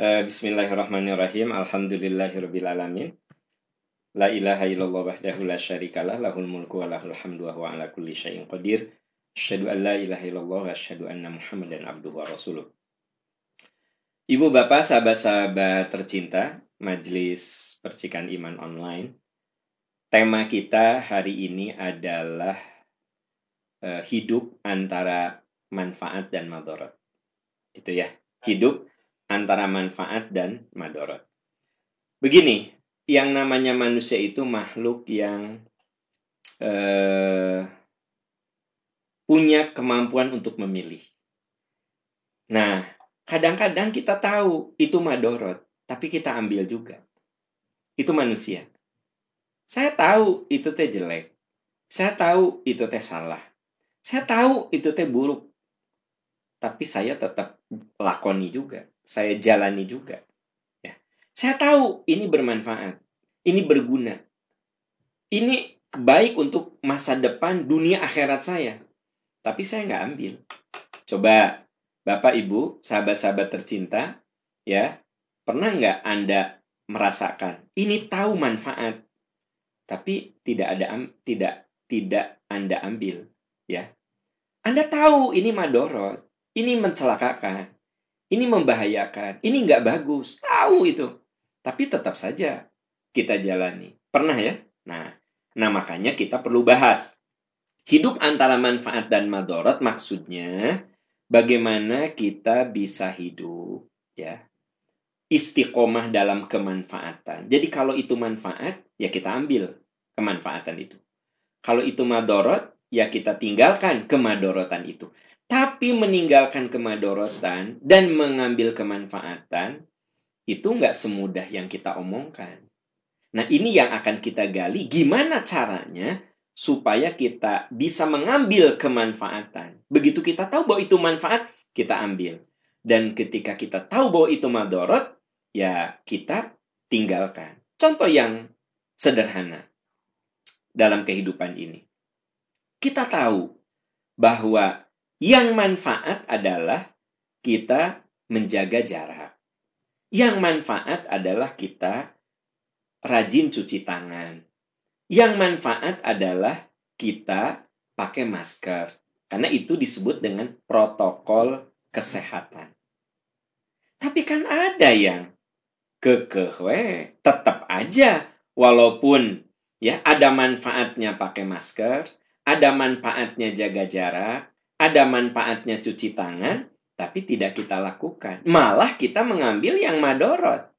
Uh, Bismillahirrahmanirrahim. Alhamdulillahirrabbilalamin. La ilaha illallah wahdahu la syarikalah lahul mulku wa lahul hamdu wa ala kulli syai'in qadir. Asyhadu an la ilaha illallah wa asyhadu anna Muhammadan abduhu wa rasuluh. Ibu bapak sahabat-sahabat tercinta, Majelis Percikan Iman Online. Tema kita hari ini adalah uh, hidup antara manfaat dan madorot. Itu ya, hidup antara manfaat dan madorot. Begini, yang namanya manusia itu makhluk yang eh, punya kemampuan untuk memilih. Nah, kadang-kadang kita tahu itu madorot, tapi kita ambil juga. Itu manusia. Saya tahu itu teh jelek. Saya tahu itu teh salah. Saya tahu itu teh buruk. Tapi saya tetap lakoni juga. Saya jalani juga. Saya tahu ini bermanfaat, ini berguna. Ini baik untuk masa depan dunia akhirat saya. Tapi saya nggak ambil. Coba Bapak Ibu, sahabat-sahabat tercinta, ya, pernah nggak Anda merasakan ini tahu manfaat, tapi tidak ada tidak tidak Anda ambil, ya. Anda tahu ini madorot, ini mencelakakan, ini membahayakan, ini nggak bagus, tahu itu. Tapi tetap saja kita jalani. Pernah ya? Nah, nah makanya kita perlu bahas. Hidup antara manfaat dan madorot maksudnya bagaimana kita bisa hidup ya istiqomah dalam kemanfaatan. Jadi kalau itu manfaat, ya kita ambil kemanfaatan itu. Kalau itu madorot, ya kita tinggalkan kemadorotan itu. Tapi meninggalkan kemadorotan dan mengambil kemanfaatan, itu nggak semudah yang kita omongkan. Nah, ini yang akan kita gali. Gimana caranya supaya kita bisa mengambil kemanfaatan? Begitu kita tahu bahwa itu manfaat, kita ambil. Dan ketika kita tahu bahwa itu madorot, ya kita tinggalkan. Contoh yang sederhana dalam kehidupan ini. Kita tahu bahwa yang manfaat adalah kita menjaga jarak. Yang manfaat adalah kita rajin cuci tangan. Yang manfaat adalah kita pakai masker. Karena itu disebut dengan protokol kesehatan. Tapi kan ada yang kekeh tetap aja walaupun ya ada manfaatnya pakai masker, ada manfaatnya jaga jarak, ada manfaatnya cuci tangan, tapi tidak kita lakukan. Malah kita mengambil yang madorot.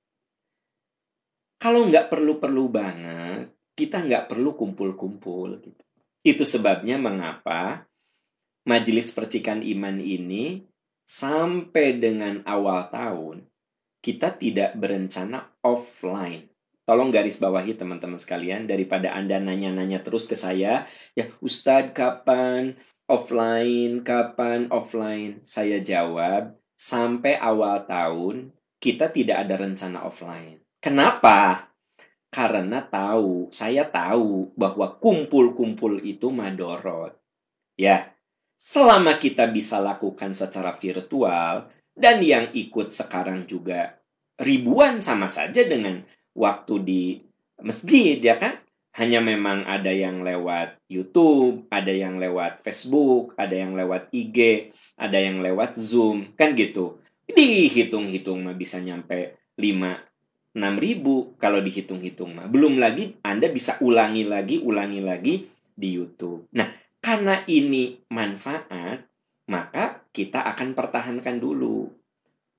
Kalau nggak perlu-perlu banget, kita nggak perlu kumpul-kumpul. Gitu. Itu sebabnya mengapa majelis percikan iman ini sampai dengan awal tahun kita tidak berencana offline. Tolong garis bawahi teman-teman sekalian daripada Anda nanya-nanya terus ke saya, ya Ustadz kapan offline, kapan offline? Saya jawab, sampai awal tahun kita tidak ada rencana offline. Kenapa? Karena tahu, saya tahu bahwa kumpul-kumpul itu madorot. Ya, selama kita bisa lakukan secara virtual, dan yang ikut sekarang juga ribuan sama saja dengan waktu di masjid, ya kan? Hanya memang ada yang lewat YouTube, ada yang lewat Facebook, ada yang lewat IG, ada yang lewat Zoom, kan gitu. Dihitung-hitung mah bisa nyampe 5 6 ribu kalau dihitung-hitung mah. Belum lagi Anda bisa ulangi lagi, ulangi lagi di YouTube. Nah, karena ini manfaat, maka kita akan pertahankan dulu.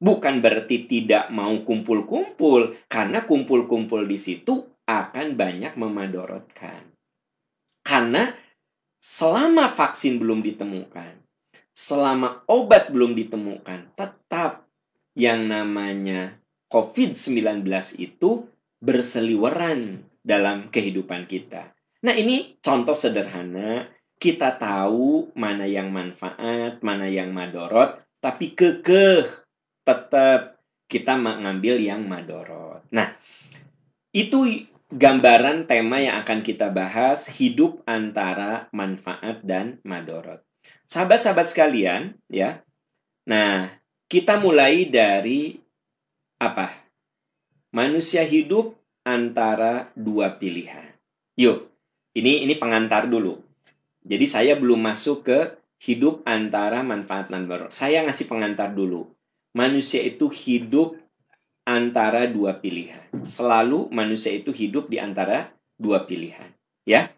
Bukan berarti tidak mau kumpul-kumpul, karena kumpul-kumpul di situ akan banyak memadorotkan. Karena selama vaksin belum ditemukan, selama obat belum ditemukan, tetap yang namanya COVID-19 itu berseliweran dalam kehidupan kita. Nah, ini contoh sederhana. Kita tahu mana yang manfaat, mana yang madorot, tapi kekeh tetap kita mengambil yang madorot. Nah, itu gambaran tema yang akan kita bahas hidup antara manfaat dan madorot. Sahabat-sahabat sekalian, ya. Nah, kita mulai dari apa? Manusia hidup antara dua pilihan. Yuk, ini ini pengantar dulu. Jadi saya belum masuk ke hidup antara manfaat dan baru. Saya ngasih pengantar dulu. Manusia itu hidup antara dua pilihan. Selalu manusia itu hidup di antara dua pilihan. Ya,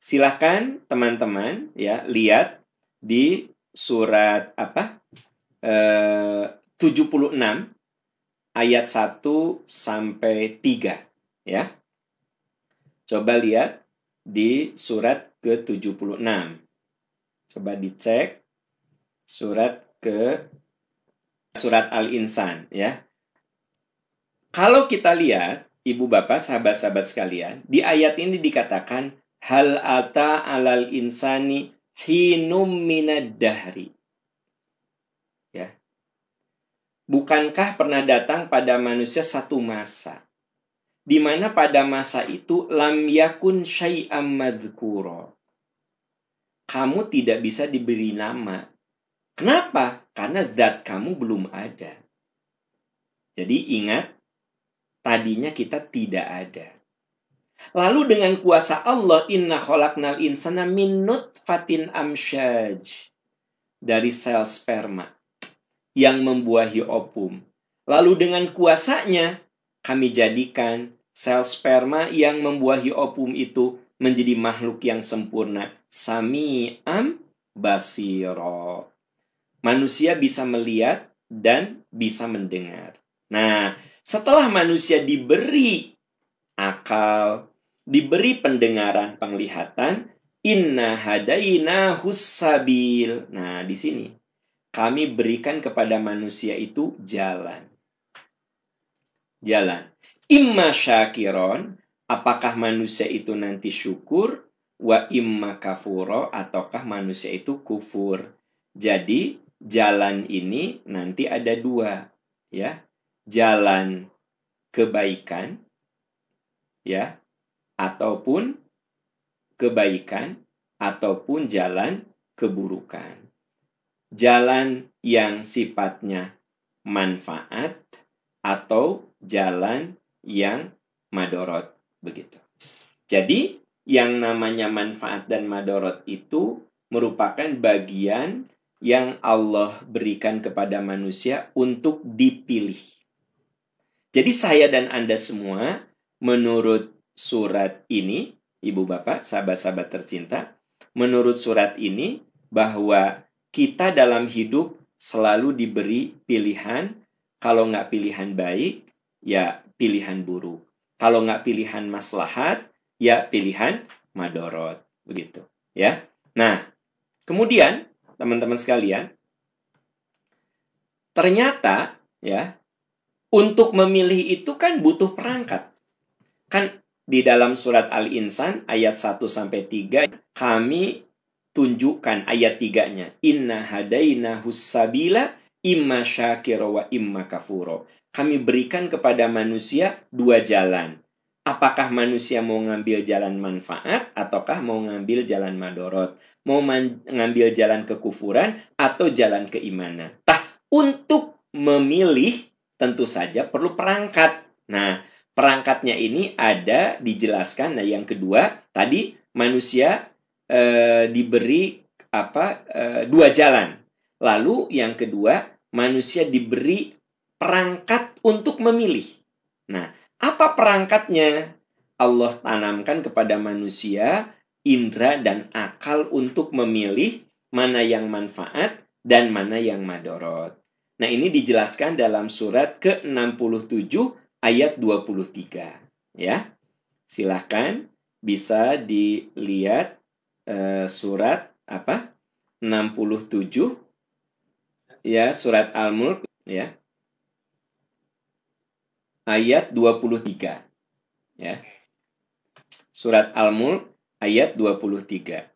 silahkan teman-teman ya lihat di surat apa eh, 76 ayat 1 sampai 3 ya. Coba lihat di surat ke-76. Coba dicek surat ke surat Al-Insan ya. Kalau kita lihat Ibu Bapak, sahabat-sahabat sekalian, di ayat ini dikatakan hal ata alal insani hinum minad dahri. Ya. Bukankah pernah datang pada manusia satu masa di mana pada masa itu lam yakun syai'am madzkura. Kamu tidak bisa diberi nama. Kenapa? Karena zat kamu belum ada. Jadi ingat, tadinya kita tidak ada. Lalu dengan kuasa Allah, inna khalaqnal insana min nutfatin amsyaj. Dari sel sperma yang membuahi opum. Lalu dengan kuasanya, kami jadikan sel sperma yang membuahi opum itu menjadi makhluk yang sempurna. Sami'am basiro. Manusia bisa melihat dan bisa mendengar. Nah, setelah manusia diberi akal, diberi pendengaran, penglihatan, inna hadaina hussabil. Nah, di sini kami berikan kepada manusia itu jalan jalan. Imma syakiron, apakah manusia itu nanti syukur, wa imma kafuro, ataukah manusia itu kufur. Jadi, jalan ini nanti ada dua, ya. Jalan kebaikan, ya, ataupun kebaikan, ataupun jalan keburukan. Jalan yang sifatnya manfaat atau jalan yang madorot begitu. Jadi yang namanya manfaat dan madorot itu merupakan bagian yang Allah berikan kepada manusia untuk dipilih. Jadi saya dan Anda semua menurut surat ini, Ibu Bapak, sahabat-sahabat tercinta, menurut surat ini bahwa kita dalam hidup selalu diberi pilihan, kalau nggak pilihan baik, ya pilihan buruk. Kalau nggak pilihan maslahat, ya pilihan madorot. Begitu. ya. Nah, kemudian teman-teman sekalian, ternyata ya untuk memilih itu kan butuh perangkat. Kan di dalam surat Al-Insan ayat 1 sampai 3 kami tunjukkan ayat 3-nya. Inna hadaina hussabila imma syakiro wa imma kafuro kami berikan kepada manusia dua jalan. Apakah manusia mau ngambil jalan manfaat ataukah mau ngambil jalan madorot? Mau mengambil jalan kekufuran atau jalan keimanan? Tah, untuk memilih tentu saja perlu perangkat. Nah, perangkatnya ini ada dijelaskan. Nah, yang kedua tadi manusia e, diberi apa e, dua jalan. Lalu yang kedua manusia diberi perangkat untuk memilih. Nah, apa perangkatnya? Allah tanamkan kepada manusia indera dan akal untuk memilih mana yang manfaat dan mana yang madorot. Nah, ini dijelaskan dalam surat ke-67 ayat 23. Ya, silahkan bisa dilihat uh, surat apa 67 ya surat Al-Mulk ya ayat 23. Ya. Surat Al-Mulk ayat 23.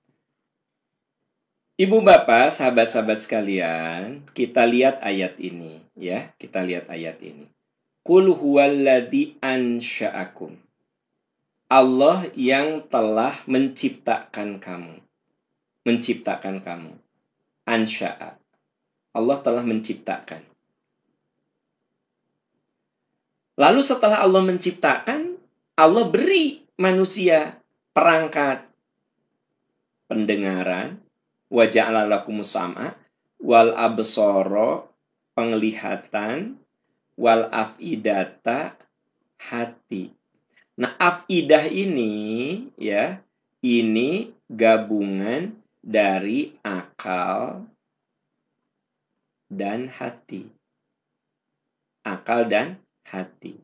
Ibu bapak, sahabat-sahabat sekalian, kita lihat ayat ini, ya. Kita lihat ayat ini. Kul huwallazi. Allah yang telah menciptakan kamu. Menciptakan kamu. Ansha'a. Allah telah menciptakan. Lalu setelah Allah menciptakan, Allah beri manusia perangkat pendengaran, wajah lakum sama, wal absoro, penglihatan, wal afidata, hati. Nah, afidah ini ya, ini gabungan dari akal dan hati. Akal dan hati.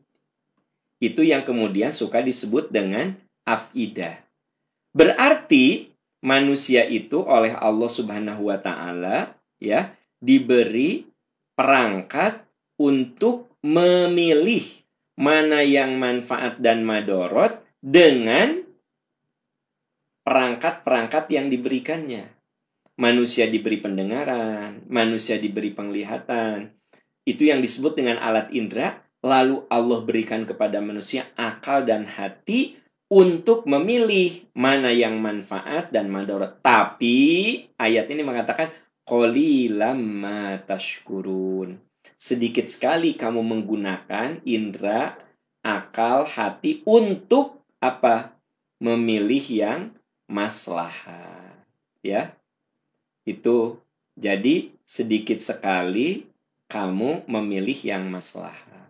Itu yang kemudian suka disebut dengan afidah. Berarti manusia itu oleh Allah Subhanahu wa taala ya diberi perangkat untuk memilih mana yang manfaat dan madorot dengan perangkat-perangkat yang diberikannya. Manusia diberi pendengaran, manusia diberi penglihatan. Itu yang disebut dengan alat indera, lalu Allah berikan kepada manusia akal dan hati untuk memilih mana yang manfaat dan madorot. Tapi ayat ini mengatakan qalilam ma tashkurun sedikit sekali kamu menggunakan indera, akal, hati untuk apa? Memilih yang maslahat. Ya. Itu jadi sedikit sekali kamu memilih yang maslahat.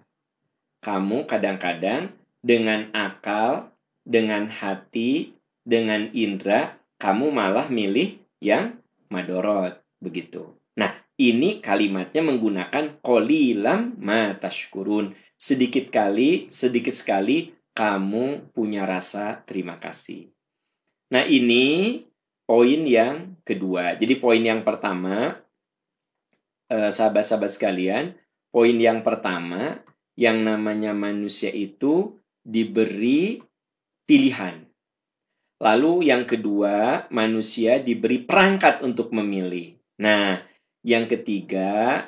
Kamu kadang-kadang dengan akal, dengan hati, dengan indera, kamu malah milih yang madorot. Begitu. Nah, ini kalimatnya menggunakan kolilam matashkurun. Sedikit kali, sedikit sekali kamu punya rasa terima kasih. Nah ini poin yang kedua. Jadi poin yang pertama, eh, sahabat-sahabat sekalian, poin yang pertama yang namanya manusia itu diberi pilihan. Lalu yang kedua, manusia diberi perangkat untuk memilih. Nah, yang ketiga,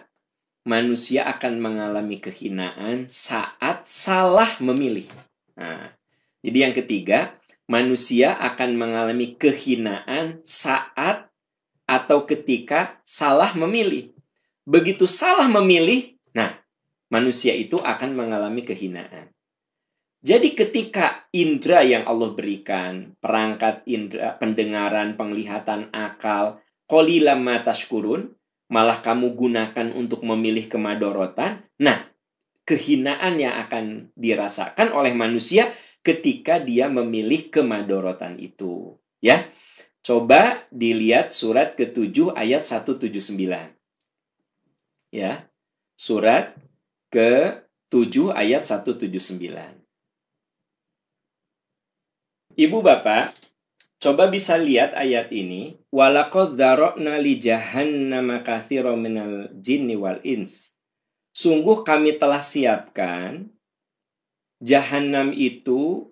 manusia akan mengalami kehinaan saat salah memilih. Nah, jadi yang ketiga, manusia akan mengalami kehinaan saat atau ketika salah memilih. Begitu salah memilih, nah, manusia itu akan mengalami kehinaan. Jadi ketika indera yang Allah berikan, perangkat indera, pendengaran, penglihatan, akal, kolila matashkurun, malah kamu gunakan untuk memilih kemadorotan, nah, kehinaan yang akan dirasakan oleh manusia ketika dia memilih kemadorotan itu. Ya, coba dilihat surat ke-7 ayat 179. Ya, surat ke-7 ayat 179. Ibu bapak, Coba bisa lihat ayat ini. Walakod zarokna li jahannama kathiro minal jinni wal ins. Sungguh kami telah siapkan jahanam itu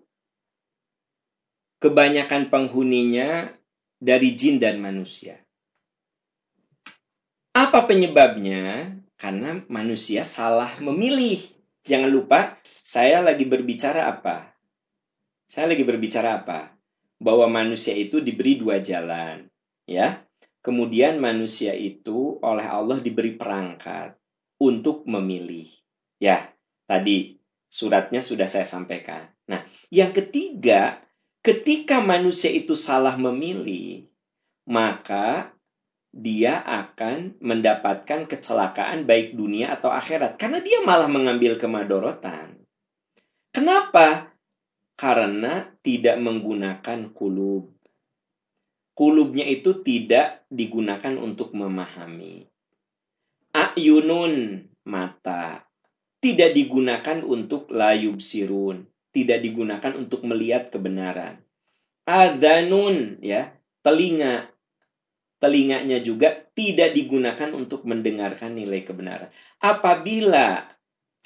kebanyakan penghuninya dari jin dan manusia. Apa penyebabnya? Karena manusia salah memilih. Jangan lupa, saya lagi berbicara apa? Saya lagi berbicara apa? bahwa manusia itu diberi dua jalan, ya. Kemudian manusia itu oleh Allah diberi perangkat untuk memilih. Ya, tadi suratnya sudah saya sampaikan. Nah, yang ketiga, ketika manusia itu salah memilih, maka dia akan mendapatkan kecelakaan baik dunia atau akhirat karena dia malah mengambil kemadorotan. Kenapa? Karena tidak menggunakan kulub. Kulubnya itu tidak digunakan untuk memahami. Ayunun mata tidak digunakan untuk layub sirun, tidak digunakan untuk melihat kebenaran. Adhanun ya, telinga telinganya juga tidak digunakan untuk mendengarkan nilai kebenaran. Apabila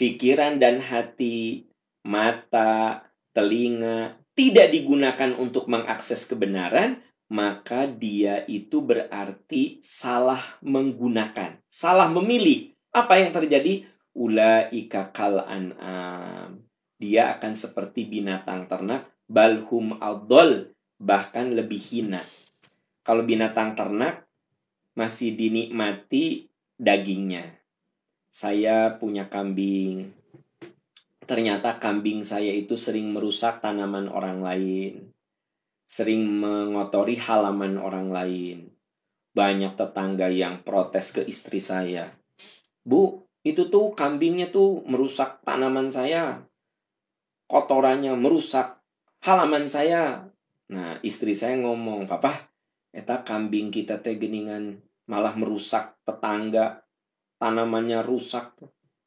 pikiran dan hati, mata, telinga tidak digunakan untuk mengakses kebenaran, maka dia itu berarti salah menggunakan, salah memilih. Apa yang terjadi? Ulaika kal an'am. Dia akan seperti binatang ternak, balhum adol, bahkan lebih hina. Kalau binatang ternak masih dinikmati dagingnya. Saya punya kambing, ternyata kambing saya itu sering merusak tanaman orang lain, sering mengotori halaman orang lain. Banyak tetangga yang protes ke istri saya. Bu, itu tuh kambingnya tuh merusak tanaman saya. Kotorannya merusak halaman saya. Nah, istri saya ngomong, Papa, eta kambing kita teh geningan malah merusak tetangga, tanamannya rusak.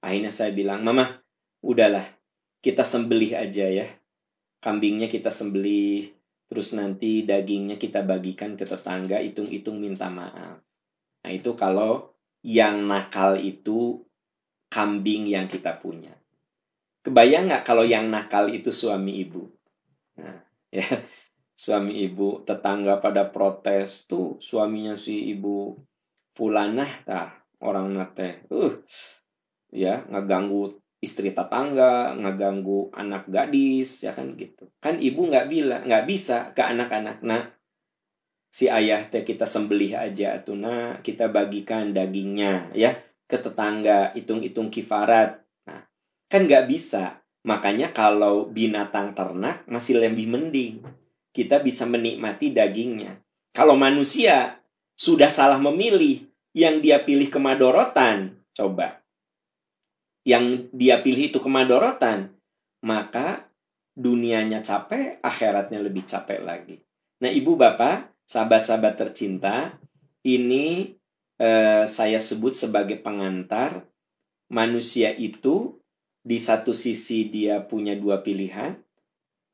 Akhirnya saya bilang, Mama, udahlah, kita sembelih aja ya. Kambingnya kita sembelih, terus nanti dagingnya kita bagikan ke tetangga, hitung-hitung minta maaf. Nah itu kalau yang nakal itu kambing yang kita punya. Kebayang nggak kalau yang nakal itu suami ibu? Nah, ya suami ibu tetangga pada protes tuh suaminya si ibu fulanah tah orang nate uh ya ngeganggu istri tetangga, ngeganggu anak gadis, ya kan gitu. Kan ibu nggak bilang, nggak bisa ke anak-anak, nah si ayah teh kita sembelih aja tuh nah kita bagikan dagingnya ya ke tetangga hitung-hitung kifarat. Nah kan nggak bisa. Makanya kalau binatang ternak masih lebih mending. Kita bisa menikmati dagingnya. Kalau manusia sudah salah memilih yang dia pilih kemadorotan coba yang dia pilih itu kemadorotan, maka dunianya capek, akhiratnya lebih capek lagi. Nah, ibu bapak, sahabat-sahabat tercinta, ini eh, saya sebut sebagai pengantar. Manusia itu di satu sisi dia punya dua pilihan,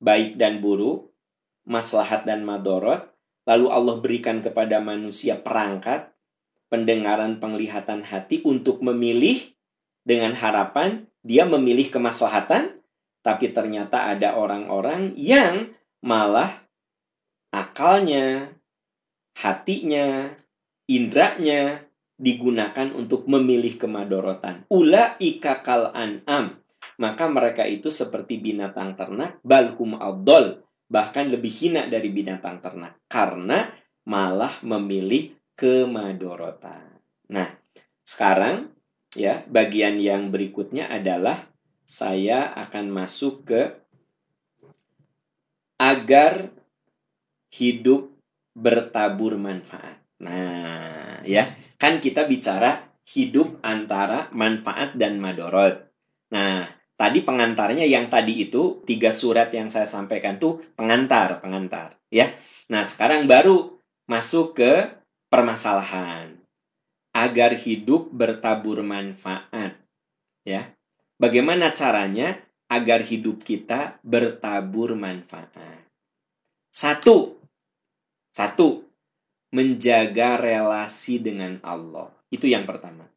baik dan buruk, maslahat dan madorot. Lalu Allah berikan kepada manusia perangkat, pendengaran, penglihatan hati untuk memilih dengan harapan dia memilih kemaslahatan, tapi ternyata ada orang-orang yang malah akalnya, hatinya, indranya digunakan untuk memilih kemadorotan. Ula ikakal an'am. Maka mereka itu seperti binatang ternak, balhum abdol. Bahkan lebih hina dari binatang ternak. Karena malah memilih kemadorotan. Nah, sekarang ya bagian yang berikutnya adalah saya akan masuk ke agar hidup bertabur manfaat. Nah, ya, kan kita bicara hidup antara manfaat dan madorot. Nah, tadi pengantarnya yang tadi itu tiga surat yang saya sampaikan tuh pengantar, pengantar, ya. Nah, sekarang baru masuk ke permasalahan agar hidup bertabur manfaat. Ya. Bagaimana caranya agar hidup kita bertabur manfaat? Satu, satu, menjaga relasi dengan Allah. Itu yang pertama.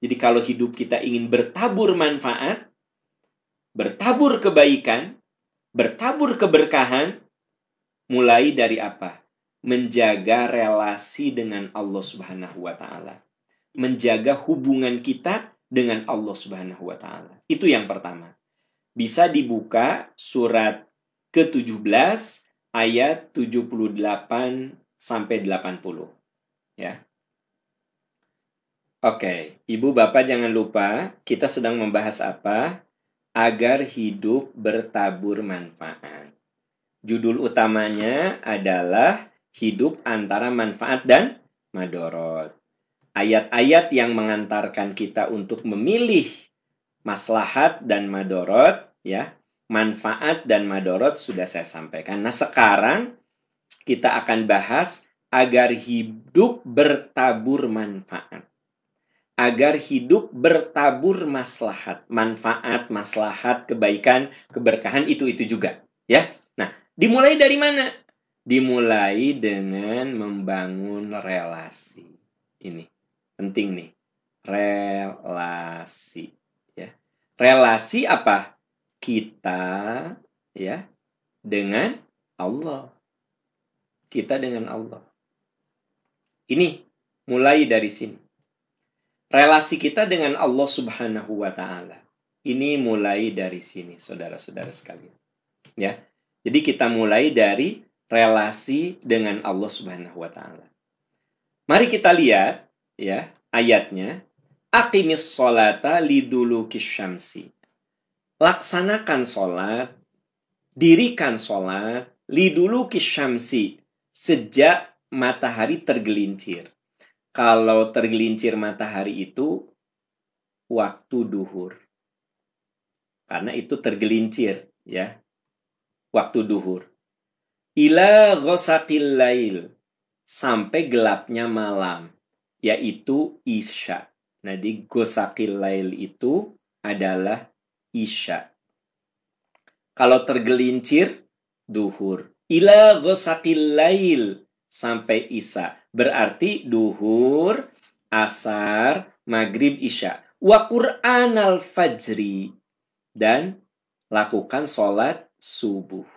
Jadi kalau hidup kita ingin bertabur manfaat, bertabur kebaikan, bertabur keberkahan, mulai dari apa? Menjaga relasi dengan Allah Subhanahu wa taala menjaga hubungan kita dengan Allah Subhanahu wa taala. Itu yang pertama. Bisa dibuka surat ke-17 ayat 78 sampai 80. Ya. Oke, Ibu Bapak jangan lupa kita sedang membahas apa? Agar hidup bertabur manfaat. Judul utamanya adalah hidup antara manfaat dan madorot ayat-ayat yang mengantarkan kita untuk memilih maslahat dan madorot, ya, manfaat dan madorot sudah saya sampaikan. Nah sekarang kita akan bahas agar hidup bertabur manfaat. Agar hidup bertabur maslahat, manfaat, maslahat, kebaikan, keberkahan itu-itu juga, ya. Nah, dimulai dari mana? Dimulai dengan membangun relasi. Ini penting nih. Relasi. Ya. Relasi apa? Kita ya dengan Allah. Kita dengan Allah. Ini mulai dari sini. Relasi kita dengan Allah Subhanahu wa taala. Ini mulai dari sini, saudara-saudara sekalian. Ya. Jadi kita mulai dari relasi dengan Allah Subhanahu wa taala. Mari kita lihat ya ayatnya aqimis solata lidulu syamsi laksanakan sholat, dirikan sholat, lidulu kisyamsi, sejak matahari tergelincir. Kalau tergelincir matahari itu waktu duhur. Karena itu tergelincir, ya. Waktu duhur. Ila ghosakil lail. Sampai gelapnya malam. Yaitu isya. Nah, di gosakil lail itu adalah isya. Kalau tergelincir, duhur. Ila ghosakil lail. Sampai isya. Berarti duhur, asar, maghrib, isya. Wa Qur'an al-fajri. Dan lakukan sholat subuh.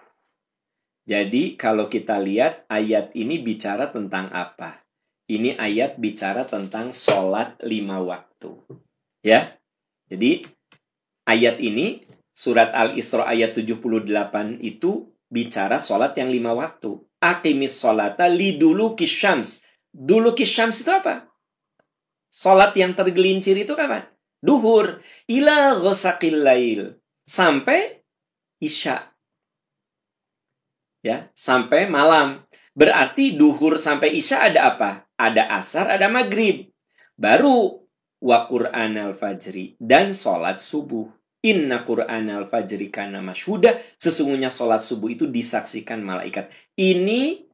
Jadi kalau kita lihat ayat ini bicara tentang apa? Ini ayat bicara tentang sholat lima waktu. Ya, jadi ayat ini surat Al-Isra ayat 78 itu bicara sholat yang lima waktu. Akimis sholata lidulu kisyams. Dulu kisyams itu apa? Sholat yang tergelincir itu kapan? Duhur. Ila ghosakil lail. Sampai isya. Ya, sampai malam. Berarti duhur sampai isya ada apa? Ada asar, ada maghrib. Baru wa Qur'an al-fajri. Dan sholat subuh. Inna Qur'an al-fajri kana masyhuda. Sesungguhnya sholat subuh itu disaksikan malaikat. Ini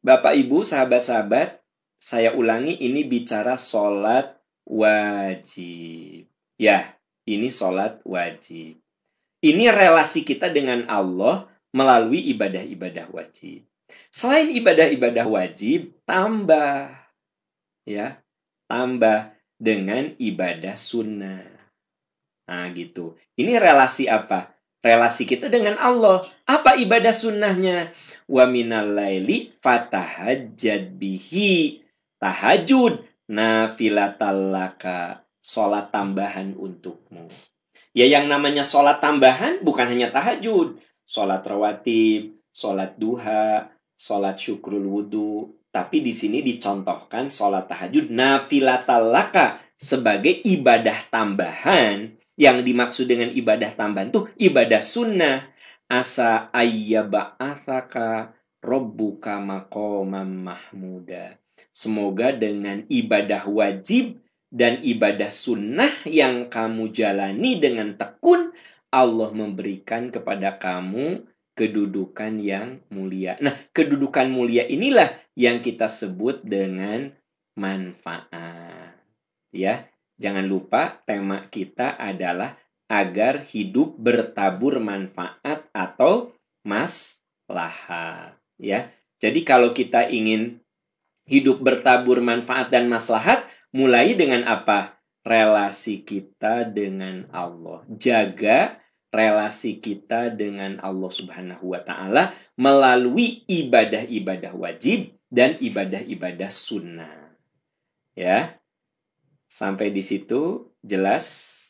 Bapak Ibu, sahabat-sahabat, saya ulangi ini bicara sholat wajib. Ya, ini sholat wajib. Ini relasi kita dengan Allah melalui ibadah-ibadah wajib. Selain ibadah-ibadah wajib, tambah ya, tambah dengan ibadah sunnah. Nah, gitu. Ini relasi apa? relasi kita dengan Allah. Apa ibadah sunnahnya? Wa minal laili fatahajjad bihi. Tahajud nafilatallaka. Sholat tambahan untukmu. Ya yang namanya sholat tambahan bukan hanya tahajud. Sholat rawatib, sholat duha, sholat syukrul wudhu. Tapi di sini dicontohkan sholat tahajud nafilatallaka sebagai ibadah tambahan yang dimaksud dengan ibadah tambahan itu ibadah sunnah. Asa ayyaba'asaka robbuka maqamam mahmuda. Semoga dengan ibadah wajib dan ibadah sunnah yang kamu jalani dengan tekun, Allah memberikan kepada kamu kedudukan yang mulia. Nah, kedudukan mulia inilah yang kita sebut dengan manfaat. Ya, Jangan lupa tema kita adalah agar hidup bertabur manfaat atau maslahat. Ya, jadi kalau kita ingin hidup bertabur manfaat dan maslahat, mulai dengan apa? Relasi kita dengan Allah. Jaga relasi kita dengan Allah Subhanahu wa taala melalui ibadah-ibadah wajib dan ibadah-ibadah sunnah. Ya. Sampai di situ jelas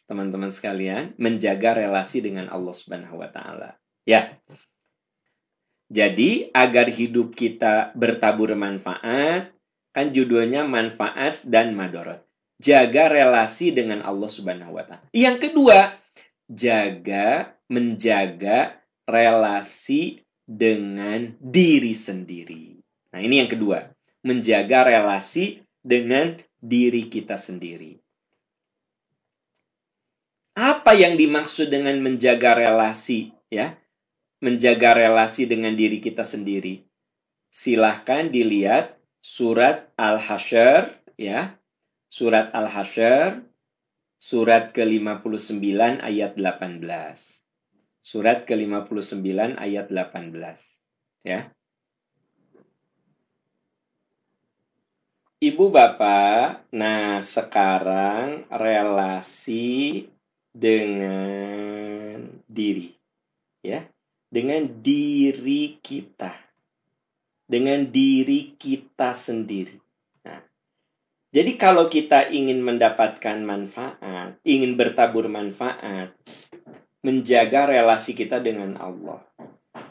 teman-teman sekalian menjaga relasi dengan Allah Subhanahu wa taala. Ya. Jadi agar hidup kita bertabur manfaat, kan judulnya manfaat dan madorot. Jaga relasi dengan Allah Subhanahu wa taala. Yang kedua, jaga menjaga relasi dengan diri sendiri. Nah, ini yang kedua, menjaga relasi dengan diri kita sendiri. Apa yang dimaksud dengan menjaga relasi, ya? Menjaga relasi dengan diri kita sendiri. Silahkan dilihat surat Al-Hasyr, ya. Surat Al-Hasyr, surat ke-59 ayat 18. Surat ke-59 ayat 18. Ya. Ibu Bapak, nah sekarang relasi dengan diri. Ya, dengan diri kita. Dengan diri kita sendiri. Jadi kalau kita ingin mendapatkan manfaat, ingin bertabur manfaat, menjaga relasi kita dengan Allah.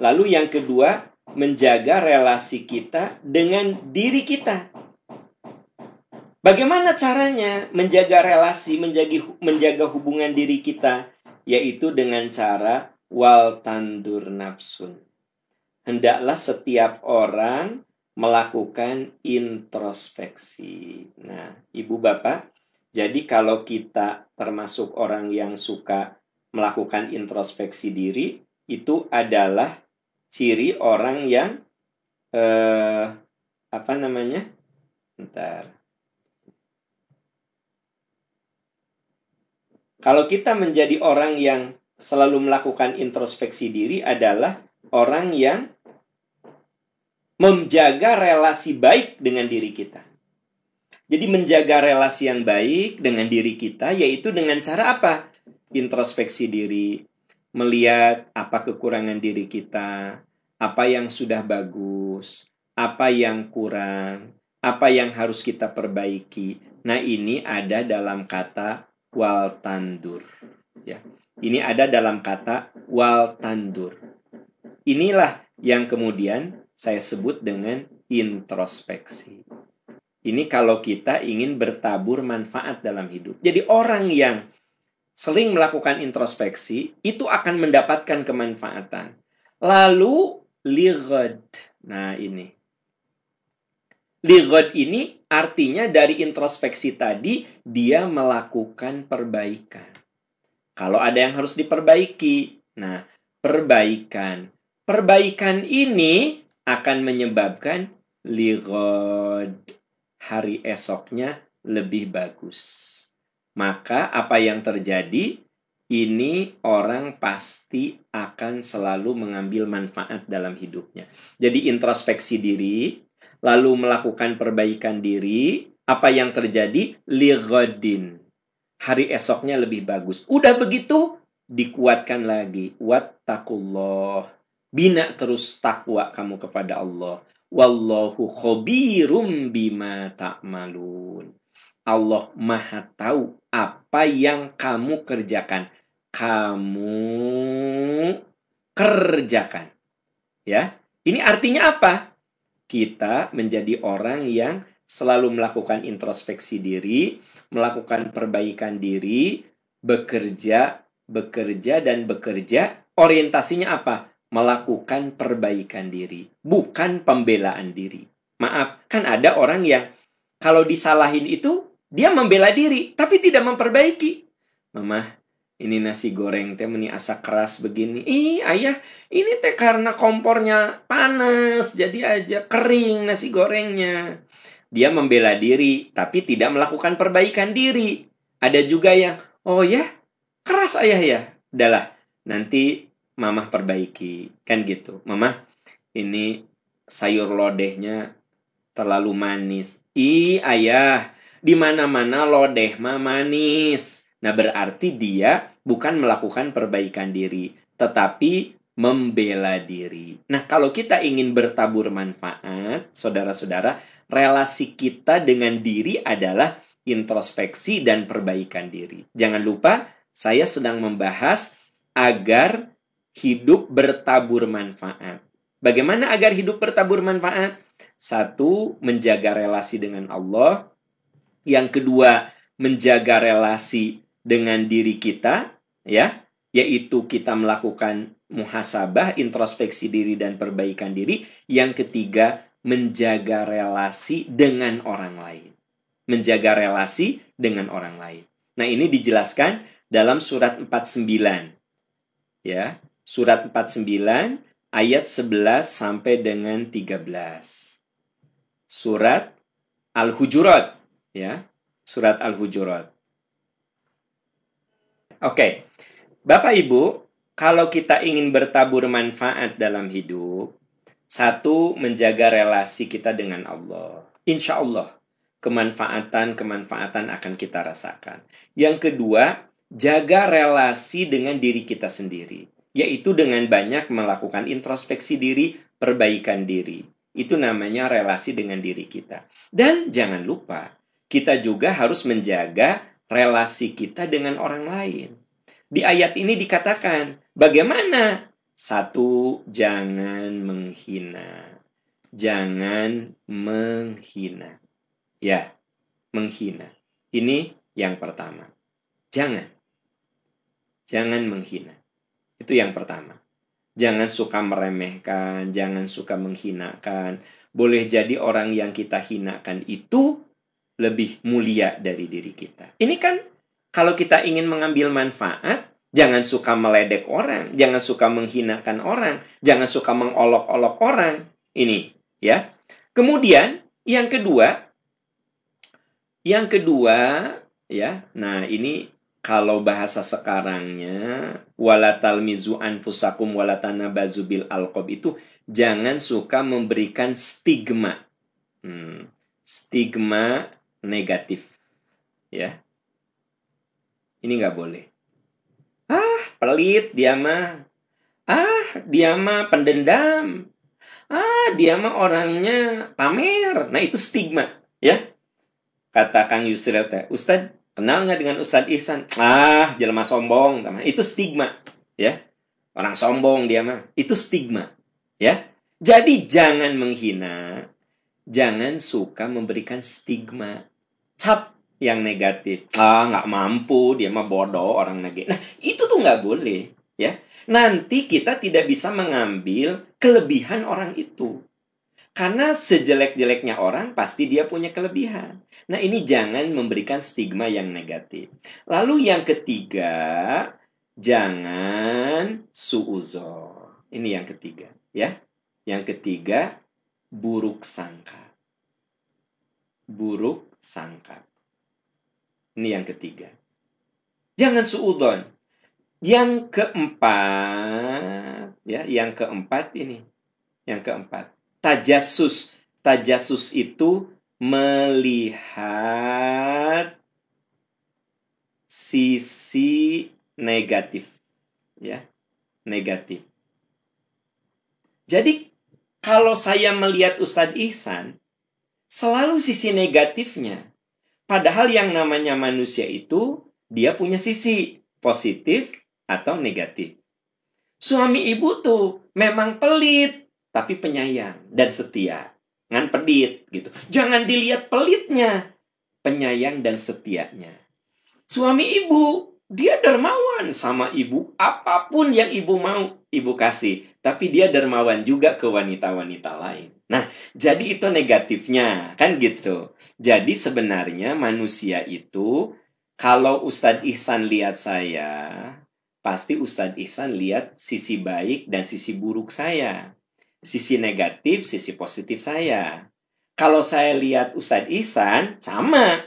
Lalu yang kedua, menjaga relasi kita dengan diri kita Bagaimana caranya menjaga relasi, menjaga, menjaga hubungan diri kita yaitu dengan cara wal tandur nafsun. Hendaklah setiap orang melakukan introspeksi. Nah, Ibu Bapak, jadi kalau kita termasuk orang yang suka melakukan introspeksi diri, itu adalah ciri orang yang eh, apa namanya? Ntar. Kalau kita menjadi orang yang selalu melakukan introspeksi diri adalah orang yang menjaga relasi baik dengan diri kita. Jadi menjaga relasi yang baik dengan diri kita yaitu dengan cara apa? Introspeksi diri, melihat apa kekurangan diri kita, apa yang sudah bagus, apa yang kurang, apa yang harus kita perbaiki. Nah, ini ada dalam kata wal tandur. Ya. Ini ada dalam kata wal tandur. Inilah yang kemudian saya sebut dengan introspeksi. Ini kalau kita ingin bertabur manfaat dalam hidup. Jadi orang yang sering melakukan introspeksi itu akan mendapatkan kemanfaatan. Lalu ligod. Nah, ini. Ligod ini artinya dari introspeksi tadi dia melakukan perbaikan. Kalau ada yang harus diperbaiki. Nah, perbaikan. Perbaikan ini akan menyebabkan ligod. Hari esoknya lebih bagus maka apa yang terjadi? Ini orang pasti akan selalu mengambil manfaat dalam hidupnya. Jadi introspeksi diri, lalu melakukan perbaikan diri, apa yang terjadi? Ligodin. Hari esoknya lebih bagus. Udah begitu, dikuatkan lagi. Wattakullah. Bina terus takwa kamu kepada Allah. Wallahu khobirum bima ta'malun. Allah Maha Tahu apa yang kamu kerjakan. Kamu kerjakan. Ya. Ini artinya apa? Kita menjadi orang yang selalu melakukan introspeksi diri, melakukan perbaikan diri, bekerja, bekerja dan bekerja. Orientasinya apa? Melakukan perbaikan diri, bukan pembelaan diri. Maaf, kan ada orang yang kalau disalahin itu dia membela diri, tapi tidak memperbaiki. Mama, ini nasi goreng teh meni asa keras begini. Ih, ayah, ini teh karena kompornya panas, jadi aja kering nasi gorengnya. Dia membela diri, tapi tidak melakukan perbaikan diri. Ada juga yang, oh ya, keras ayah ya. Udahlah, nanti mama perbaiki. Kan gitu. Mama, ini sayur lodehnya terlalu manis. Ih, ayah, di mana-mana lodeh mah manis. Nah, berarti dia bukan melakukan perbaikan diri, tetapi membela diri. Nah, kalau kita ingin bertabur manfaat, saudara-saudara, relasi kita dengan diri adalah introspeksi dan perbaikan diri. Jangan lupa, saya sedang membahas agar hidup bertabur manfaat. Bagaimana agar hidup bertabur manfaat? Satu, menjaga relasi dengan Allah. Yang kedua, menjaga relasi dengan diri kita, ya, yaitu kita melakukan muhasabah, introspeksi diri dan perbaikan diri. Yang ketiga, menjaga relasi dengan orang lain. Menjaga relasi dengan orang lain. Nah, ini dijelaskan dalam surat 49. Ya, surat 49 ayat 11 sampai dengan 13. Surat Al-Hujurat ya surat Al-Hujurat. Oke. Bapak Ibu, kalau kita ingin bertabur manfaat dalam hidup, satu menjaga relasi kita dengan Allah. Insya Allah kemanfaatan-kemanfaatan akan kita rasakan. Yang kedua, jaga relasi dengan diri kita sendiri, yaitu dengan banyak melakukan introspeksi diri, perbaikan diri. Itu namanya relasi dengan diri kita. Dan jangan lupa, kita juga harus menjaga relasi kita dengan orang lain. Di ayat ini dikatakan, bagaimana? Satu, jangan menghina. Jangan menghina. Ya, menghina. Ini yang pertama. Jangan. Jangan menghina. Itu yang pertama. Jangan suka meremehkan, jangan suka menghinakan. Boleh jadi orang yang kita hinakan itu lebih mulia dari diri kita. Ini kan kalau kita ingin mengambil manfaat, jangan suka meledek orang, jangan suka menghinakan orang, jangan suka mengolok-olok orang. Ini, ya. Kemudian yang kedua, yang kedua, ya. Nah, ini kalau bahasa sekarangnya walatal mizu anfusakum walatana bazubil alqob itu jangan suka memberikan stigma. Hmm, stigma negatif. Ya. Ini nggak boleh. Ah, pelit dia mah. Ah, dia mah pendendam. Ah, dia mah orangnya pamer. Nah, itu stigma, ya. Kata Kang Yusril teh, Ustadz, Kenal nggak dengan Ustadz Ihsan? Ah, jelma sombong. Itu stigma. ya Orang sombong dia mah. Itu stigma. ya Jadi jangan menghina. Jangan suka memberikan stigma. Cap yang negatif. Ah, nggak mampu. Dia mah bodoh orang negatif. Nah, itu tuh nggak boleh. ya Nanti kita tidak bisa mengambil kelebihan orang itu. Karena sejelek-jeleknya orang pasti dia punya kelebihan. Nah, ini jangan memberikan stigma yang negatif. Lalu yang ketiga, jangan suuzon. Ini yang ketiga, ya. Yang ketiga, buruk sangka. Buruk sangka. Ini yang ketiga. Jangan suudon. Yang keempat, ya, yang keempat ini. Yang keempat, tajasus. Tajasus itu melihat sisi negatif ya negatif. Jadi kalau saya melihat Ustadz Ihsan selalu sisi negatifnya. Padahal yang namanya manusia itu dia punya sisi positif atau negatif. Suami ibu tuh memang pelit tapi penyayang dan setia ngan pedit gitu. Jangan dilihat pelitnya, penyayang dan setianya. Suami ibu, dia dermawan sama ibu, apa pun yang ibu mau, ibu kasih. Tapi dia dermawan juga ke wanita-wanita lain. Nah, jadi itu negatifnya, kan gitu. Jadi sebenarnya manusia itu, kalau Ustadz Ihsan lihat saya, pasti Ustadz Ihsan lihat sisi baik dan sisi buruk saya sisi negatif, sisi positif saya. Kalau saya lihat Ustadz Ihsan, sama.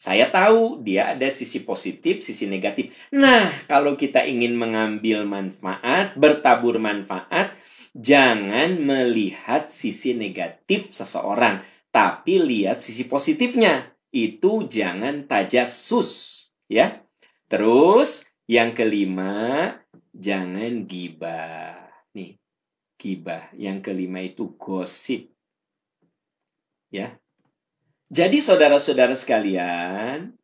Saya tahu dia ada sisi positif, sisi negatif. Nah, kalau kita ingin mengambil manfaat, bertabur manfaat, jangan melihat sisi negatif seseorang, tapi lihat sisi positifnya. Itu jangan tajasus, ya. Terus yang kelima, jangan gibah. Gibah. Yang kelima itu gosip. Ya. Jadi saudara-saudara sekalian,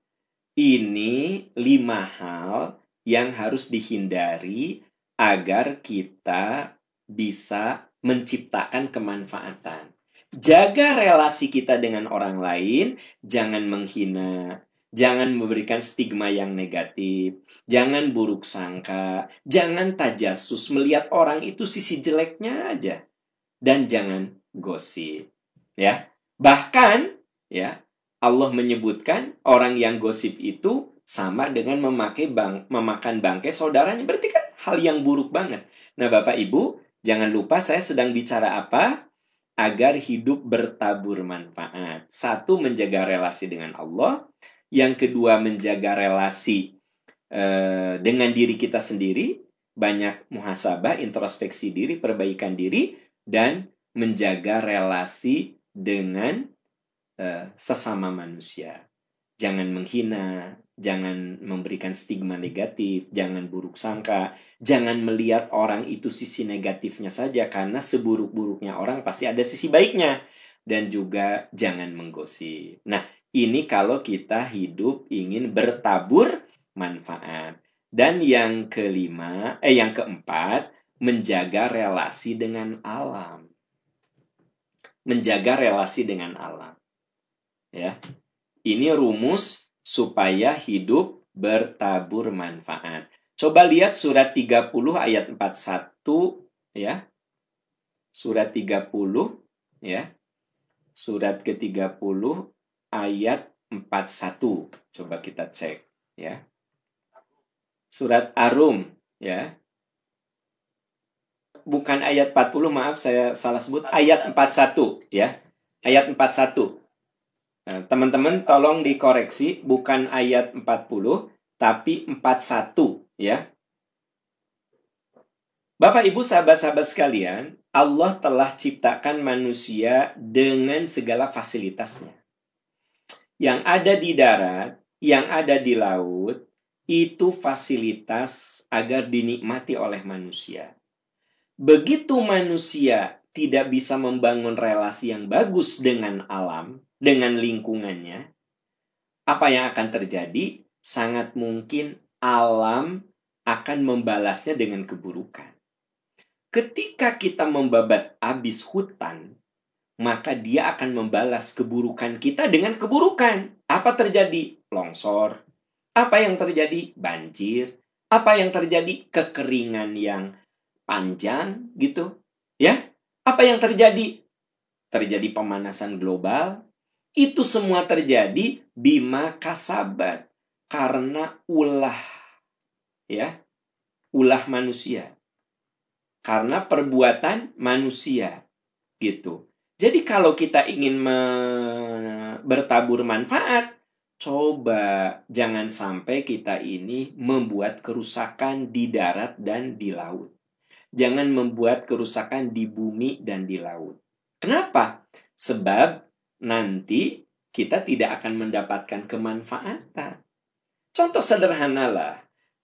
ini lima hal yang harus dihindari agar kita bisa menciptakan kemanfaatan. Jaga relasi kita dengan orang lain, jangan menghina, Jangan memberikan stigma yang negatif. Jangan buruk sangka. Jangan tajasus melihat orang itu sisi jeleknya aja. Dan jangan gosip. Ya. Bahkan ya Allah menyebutkan orang yang gosip itu sama dengan memakai bang, memakan bangkai saudaranya. Berarti kan hal yang buruk banget. Nah, Bapak Ibu, jangan lupa saya sedang bicara apa? Agar hidup bertabur manfaat. Satu, menjaga relasi dengan Allah yang kedua menjaga relasi uh, dengan diri kita sendiri, banyak muhasabah, introspeksi diri, perbaikan diri, dan menjaga relasi dengan uh, sesama manusia. Jangan menghina, jangan memberikan stigma negatif, jangan buruk sangka, jangan melihat orang itu sisi negatifnya saja karena seburuk-buruknya orang pasti ada sisi baiknya dan juga jangan menggosip. Nah, ini kalau kita hidup ingin bertabur manfaat. Dan yang kelima, eh yang keempat, menjaga relasi dengan alam. Menjaga relasi dengan alam. Ya. Ini rumus supaya hidup bertabur manfaat. Coba lihat surat 30 ayat 41 ya. Surat 30 ya. Surat ke-30 ayat 41. Coba kita cek ya. Surat Arum ya. Bukan ayat 40, maaf saya salah sebut ayat 41 ya. Ayat 41. Nah, teman-teman tolong dikoreksi bukan ayat 40 tapi 41 ya. Bapak Ibu sahabat-sahabat sekalian, Allah telah ciptakan manusia dengan segala fasilitasnya. Yang ada di darat, yang ada di laut, itu fasilitas agar dinikmati oleh manusia. Begitu manusia tidak bisa membangun relasi yang bagus dengan alam, dengan lingkungannya, apa yang akan terjadi? Sangat mungkin alam akan membalasnya dengan keburukan. Ketika kita membabat habis hutan, maka dia akan membalas keburukan kita dengan keburukan. Apa terjadi? Longsor. Apa yang terjadi? Banjir. Apa yang terjadi? Kekeringan yang panjang gitu. Ya. Apa yang terjadi? Terjadi pemanasan global. Itu semua terjadi bima kasabat karena ulah ya ulah manusia karena perbuatan manusia gitu. Jadi kalau kita ingin bertabur manfaat, coba jangan sampai kita ini membuat kerusakan di darat dan di laut. Jangan membuat kerusakan di bumi dan di laut. Kenapa? Sebab nanti kita tidak akan mendapatkan kemanfaatan. Contoh sederhana lah,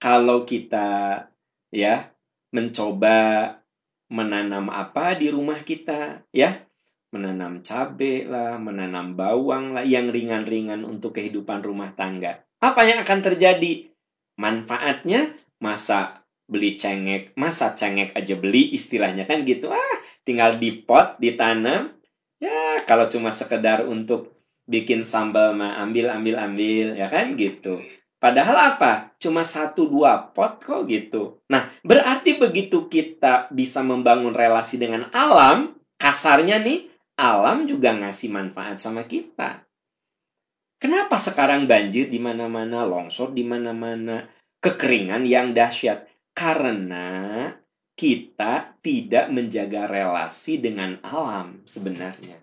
kalau kita ya mencoba menanam apa di rumah kita, ya. Menanam cabai lah, menanam bawang lah, yang ringan-ringan untuk kehidupan rumah tangga. Apa yang akan terjadi? Manfaatnya masa beli cengek, masa cengek aja beli istilahnya kan gitu. Ah, tinggal di pot, ditanam. Ya, kalau cuma sekedar untuk bikin sambal mah ambil ambil ambil ya kan gitu. Padahal apa? Cuma satu dua pot kok gitu. Nah, berarti begitu kita bisa membangun relasi dengan alam, kasarnya nih, alam juga ngasih manfaat sama kita. Kenapa sekarang banjir di mana-mana, longsor di mana-mana, kekeringan yang dahsyat? Karena kita tidak menjaga relasi dengan alam sebenarnya.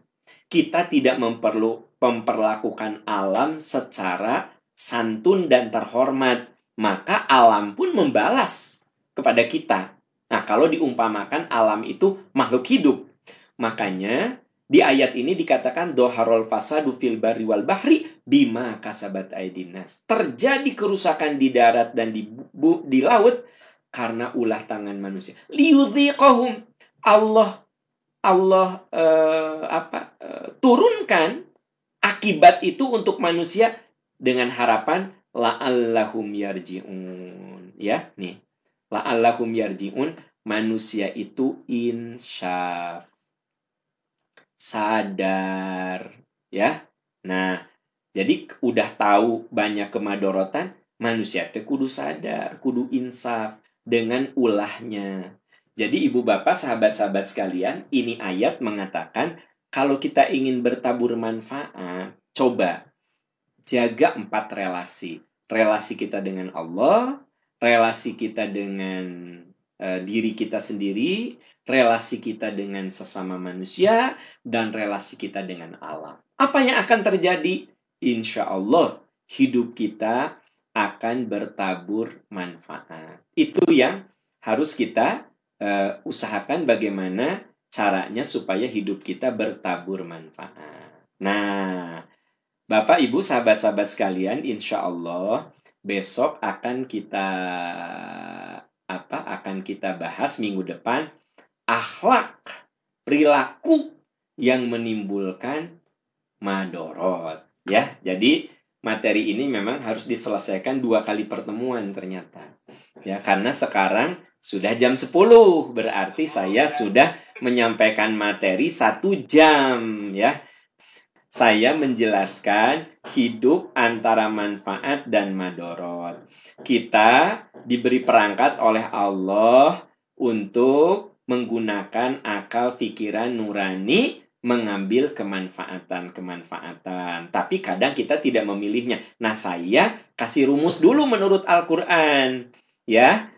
Kita tidak memperlu memperlakukan alam secara santun dan terhormat, maka alam pun membalas kepada kita. Nah, kalau diumpamakan alam itu makhluk hidup. Makanya di ayat ini dikatakan doharol fasadu fil bari wal bahri bima kasabat aidinas. Terjadi kerusakan di darat dan di, bu, di laut karena ulah tangan manusia. Liudhiqahum Allah Allah uh, apa uh, turunkan akibat itu untuk manusia dengan harapan la'allahum yarji'un. Ya, nih. La'allahum yarji'un, manusia itu insya sadar, ya. Nah, jadi udah tahu banyak kemadorotan, manusia itu kudu sadar, kudu insaf dengan ulahnya. Jadi ibu bapak, sahabat-sahabat sekalian, ini ayat mengatakan kalau kita ingin bertabur manfaat, coba jaga empat relasi. Relasi kita dengan Allah, relasi kita dengan uh, diri kita sendiri, relasi kita dengan sesama manusia, dan relasi kita dengan alam. Apa yang akan terjadi? Insya Allah, hidup kita akan bertabur manfaat. Itu yang harus kita uh, usahakan bagaimana caranya supaya hidup kita bertabur manfaat. Nah, Bapak, Ibu, sahabat-sahabat sekalian, insya Allah besok akan kita apa? Akan kita bahas minggu depan akhlak perilaku yang menimbulkan madorot. Ya, jadi materi ini memang harus diselesaikan dua kali pertemuan ternyata. Ya, karena sekarang sudah jam 10, berarti saya sudah menyampaikan materi satu jam ya saya menjelaskan hidup antara manfaat dan madorot. Kita diberi perangkat oleh Allah untuk menggunakan akal pikiran nurani mengambil kemanfaatan-kemanfaatan. Tapi kadang kita tidak memilihnya. Nah, saya kasih rumus dulu menurut Al-Qur'an. Ya.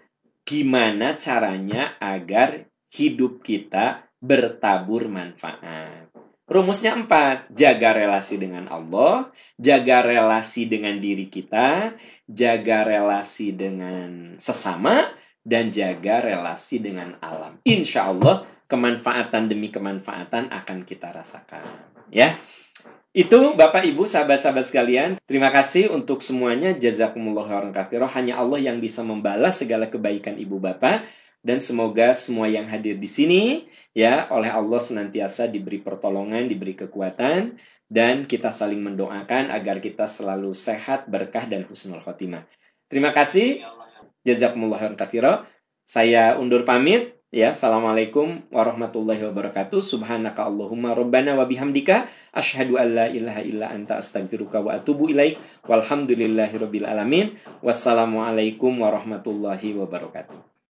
Gimana caranya agar hidup kita bertabur manfaat. Rumusnya empat. Jaga relasi dengan Allah, jaga relasi dengan diri kita, jaga relasi dengan sesama, dan jaga relasi dengan alam. Insya Allah kemanfaatan demi kemanfaatan akan kita rasakan. Ya, itu Bapak Ibu sahabat-sahabat sekalian, terima kasih untuk semuanya. Jazakumullah khairan. Hanya Allah yang bisa membalas segala kebaikan Ibu Bapak dan semoga semua yang hadir di sini ya oleh Allah senantiasa diberi pertolongan, diberi kekuatan dan kita saling mendoakan agar kita selalu sehat, berkah dan husnul khotimah. Terima kasih. Jazakumullah khairan Saya undur pamit. Ya, Assalamualaikum warahmatullahi wabarakatuh. Subhanaka Allahumma rabbana wa bihamdika asyhadu an la ilaha illa anta astaghfiruka wa atubu ilaik. Walhamdulillahirabbil alamin. Wassalamualaikum warahmatullahi wabarakatuh.